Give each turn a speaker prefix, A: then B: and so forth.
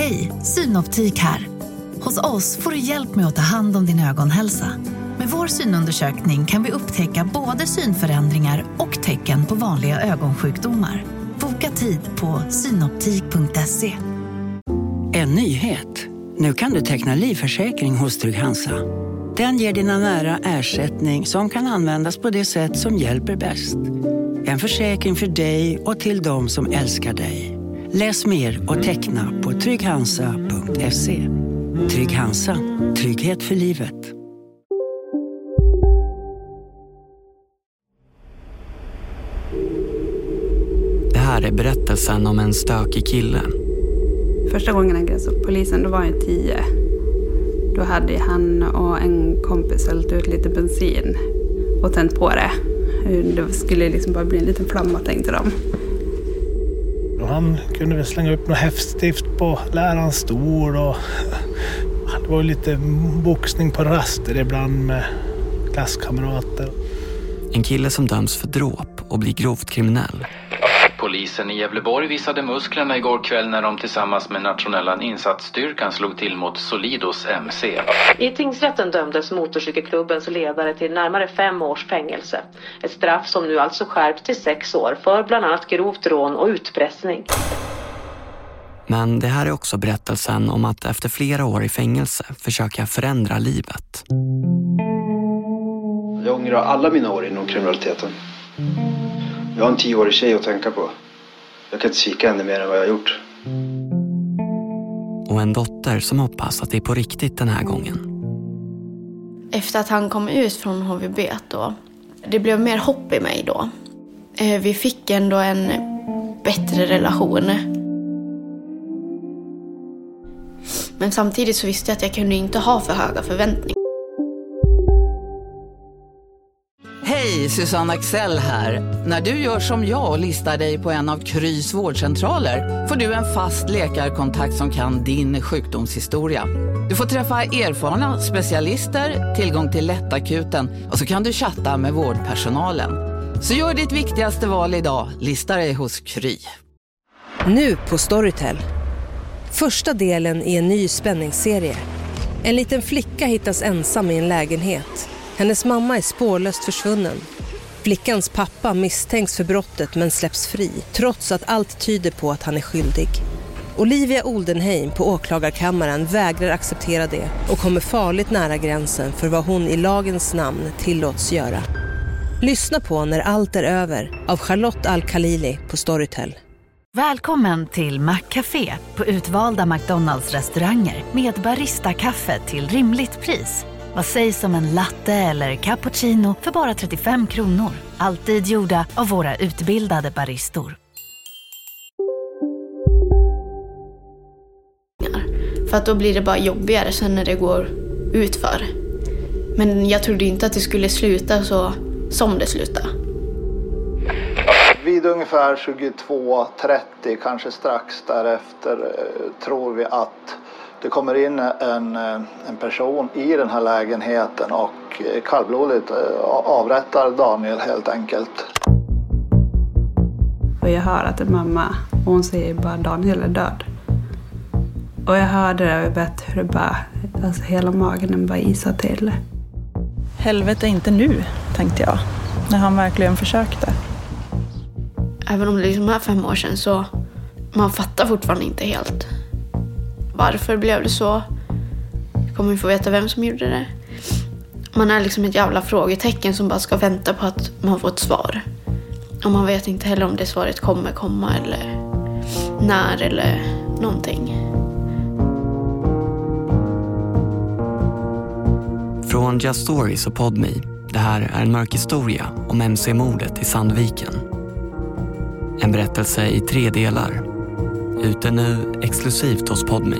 A: Hej, Synoptik här. Hos oss får du hjälp med att ta hand om din ögonhälsa. Med vår synundersökning kan vi upptäcka både synförändringar och tecken på vanliga ögonsjukdomar. Boka tid på synoptik.se.
B: En nyhet. Nu kan du teckna livförsäkring hos Trygg-Hansa. Den ger dina nära ersättning som kan användas på det sätt som hjälper bäst. En försäkring för dig och till de som älskar dig. Läs mer och teckna på trygghansa.se. Trygg Hansa. Trygghet för livet.
C: Det här är berättelsen om en stökig kille.
D: Första gången jag grep upp polisen, då var jag tio. Då hade han och en kompis hällt ut lite bensin och tänt på det. Det skulle liksom bara bli en liten flamma tänkte de.
E: Och han kunde väl slänga upp något häftstift på lärarens stol och det var lite boxning på raster ibland med klasskamrater.
C: En kille som döms för dråp och blir grovt kriminell.
F: Polisen i Gävleborg visade musklerna igår kväll när de tillsammans med nationella insatsstyrkan slog till mot Solidos MC.
G: I tingsrätten dömdes motorcykelklubbens ledare till närmare fem års fängelse. Ett straff som nu alltså skärps till sex år för bland annat grovt rån och utpressning.
C: Men det här är också berättelsen om att efter flera år i fängelse försöka förändra livet.
H: Jag ångrar alla mina år inom kriminaliteten. Jag har en tioårig tjej att tänka på. Jag kan inte svika henne mer än vad jag har gjort.
C: Och en dotter som hoppas att det är på riktigt den här gången.
I: Efter att han kom ut från HVB då, det blev mer hopp i mig då. Eh, Vi fick ändå en bättre relation. Men samtidigt så visste jag att jag kunde inte ha för höga förväntningar.
J: Hej, Susanne Axel här. När du gör som jag och listar dig på en av Krys vårdcentraler får du en fast läkarkontakt som kan din sjukdomshistoria. Du får träffa erfarna specialister, tillgång till lättakuten och så kan du chatta med vårdpersonalen. Så gör ditt viktigaste val idag, lista dig hos Kry.
K: Nu på Storytel. Första delen i en ny spänningsserie. En liten flicka hittas ensam i en lägenhet. Hennes mamma är spårlöst försvunnen. Flickans pappa misstänks för brottet men släpps fri trots att allt tyder på att han är skyldig. Olivia Oldenheim på åklagarkammaren vägrar acceptera det och kommer farligt nära gränsen för vad hon i lagens namn tillåts göra. Lyssna på När allt är över av Charlotte Al-Khalili på Storytel.
A: Välkommen till Maccafé på utvalda McDonalds restauranger med Baristakaffe till rimligt pris. Vad sägs om en latte eller cappuccino för bara 35 kronor? Alltid gjorda av våra utbildade baristor.
I: För att då blir det bara jobbigare sen när det går utför. Men jag trodde inte att det skulle sluta så som det slutade.
L: Vid ungefär 22.30, kanske strax därefter, eh, tror vi att det kommer in en, en person i den här lägenheten och kallblodigt eh, avrättar Daniel helt enkelt.
D: Och jag hör att det är mamma och hon säger bara Daniel är död. Och jag hörde det och jag vet hur det bara, alltså hela magen bara isade till.
M: Helvete inte nu, tänkte jag. När han verkligen försökte.
I: Även om det liksom är fem år sedan så man fattar fortfarande inte helt. Varför blev det så? Kommer vi få veta vem som gjorde det? Man är liksom ett jävla frågetecken som bara ska vänta på att man får ett svar. Och man vet inte heller om det svaret kommer komma eller när eller någonting.
C: Från Just Stories och Podme. Det här är en mörk historia om MC-mordet i Sandviken. En berättelse i tre delar. Ute nu exklusivt hos Podme.